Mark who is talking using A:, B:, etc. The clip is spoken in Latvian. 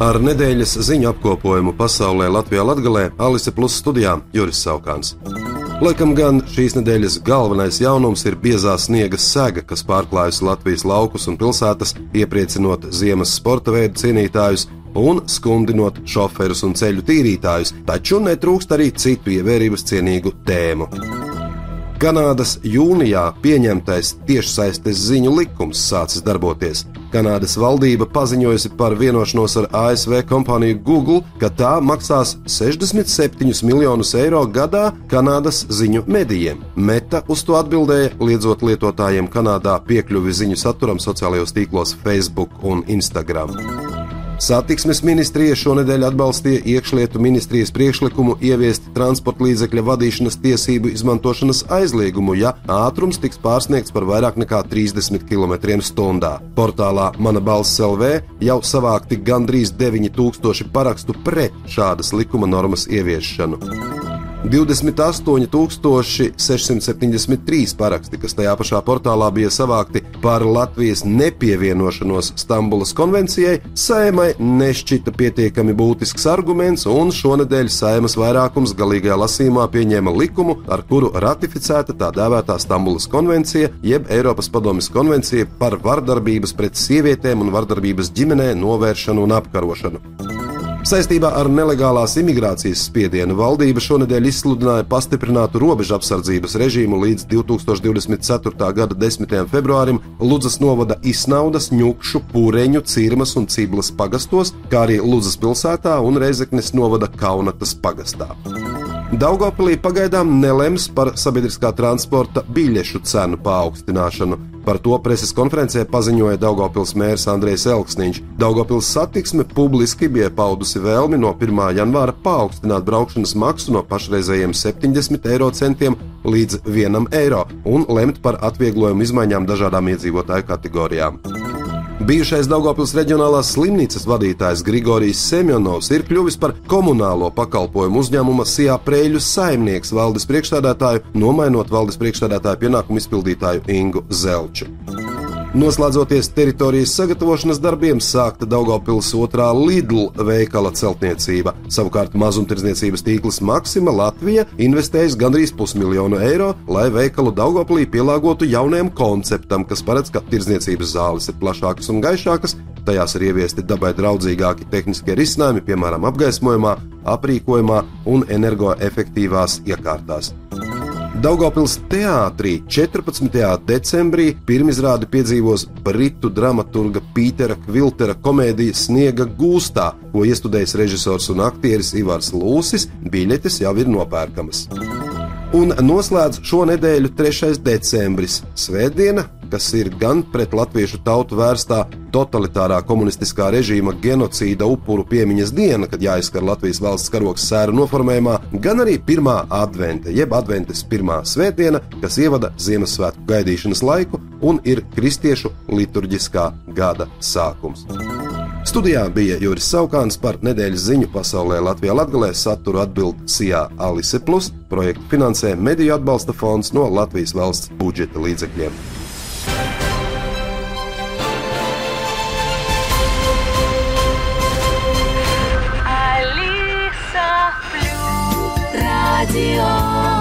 A: Ar nedēļas ziņu apkopojumu pasaulē Latvijā Latgalē Alise Plus studijā Juris Saukāns. Laikam gan šīs nedēļas galvenais jaunums ir biezā sniega sega, kas pārklājusi Latvijas laukus un pilsētas, iepriecinot ziemas sporta veidu cienītājus un skumdinot šoferus un ceļu tīrītājus, taču netrūkst arī citu ievērības cienīgu tēmu. Kanādas jūnijā pieņemtais tiešsaistes ziņu likums sācis darboties. Kanādas valdība paziņojusi par vienošanos ar ASV kompāniju Google, ka tā maksās 67 miljonus eiro gadā Kanādas ziņu medijiem. Meta uz to atbildēja, liedzot lietotājiem Kanādā piekļuvi ziņu saturam sociālajos tīklos Facebook un Instagram. Satiksmes ministrija šonadēļ atbalstīja iekšlietu ministrijas priekšlikumu ieviest transporta līdzekļa vadīšanas tiesību izmantošanas aizliegumu, ja ātrums tiks pārsniegts par vairāk nekā 30 km/h. Portālā Mana balss LV jau savākti gandrīz 9000 parakstu pret šādas likuma normas ieviešanu. 28,673 paraksti, kas tajā pašā portālā bija savākti par Latvijas nepievienošanos Stambulas konvencijai, saimai nešķita pietiekami būtisks arguments, un šonadēļ saimas vairākums galīgajā lasījumā pieņēma likumu, ar kuru ratificēta tā dēvētā Stambulas konvencija, jeb Eiropas Padomjas konvencija par vardarbības pret sievietēm un vardarbības ģimenē novēršanu un apkarošanu. Saistībā ar nelegālās imigrācijas spiedienu valdība šonadēļ izsludināja pastiprinātu robežu apsardzības režīmu līdz 2024. gada 10. februārim Ludzas novada Isnaudas, Ņukšu, Pūreņu, Cirmas un Ciblas pagastos, kā arī Ludzas pilsētā un Reizeknes novada Kaunatas pagastā. Daugopilī pagaidām nelems par sabiedriskā transporta biļešu cenu paaugstināšanu. Par to preses konferencē paziņoja Daugopils mērs Andrejs Elksniņš. Daugopils satiksme publiski bija paudusi vēlmi no 1. janvāra paaugstināt braukšanas maksu no pašreizējiem 70 eiro centiem līdz 1 eiro un lemt par atvieglojumu izmaiņām dažādām iedzīvotāju kategorijām. Bijušais Daugopils reģionālās slimnīcas vadītājs Grigorijs Semjonovs ir kļuvis par komunālo pakalpojumu uzņēmuma Sijā Prēļu saimnieks valdes priekšstādātāju, nomainot valdes priekšstādātāju pienākumu izpildītāju Ingu Zelču. Noslēdzoties teritorijas sagatavošanas darbiem, sākta Daugopils otrā Lidl veikala celtniecība. Savukārt mazumtirdzniecības tīkls Maksima Latvija investējis gandrīz pusmiljonu eiro, lai veikalu Daugopilī pielāgotu jaunajam konceptam, kas paredz, ka tirdzniecības zāles ir plašākas un gaišākas, tajās ir ieviesti dabai draudzīgāki tehniskie risinājumi, piemēram, apgaismojumā, aprīkojumā un energoefektīvās iekārtās. Daugopils teātrī 14. decembrī pirmizrādi piedzīvos britu dramaturga Pītera Kviltera komēdija Sniega gūstā, ko iestudējis režisors un aktieris Ivars Lūsis. Biļetes jau ir nopērkamas. Un noslēdz šo nedēļu 3. decembris, Svētdiena, kas ir gan pret latviešu tautu vērstā totalitārā komunistiskā režīma genocīda upuru piemiņas diena, kad jāizskar Latvijas valsts karoks sēra noformējumā, gan arī pirmā advente, jeb adventes pirmā svētdiena, kas ievada Ziemassvētku gaidīšanas laiku un ir kristiešu liturģiskā gada sākums. Studijā bija Juris Saukāns par nedēļas ziņu pasaulē Latvijā Latgalē saturu atbild Sijā Alise Plus, projektu finansē Mediju atbalsta fonds no Latvijas valsts budžeta līdzekļiem.
B: Radio.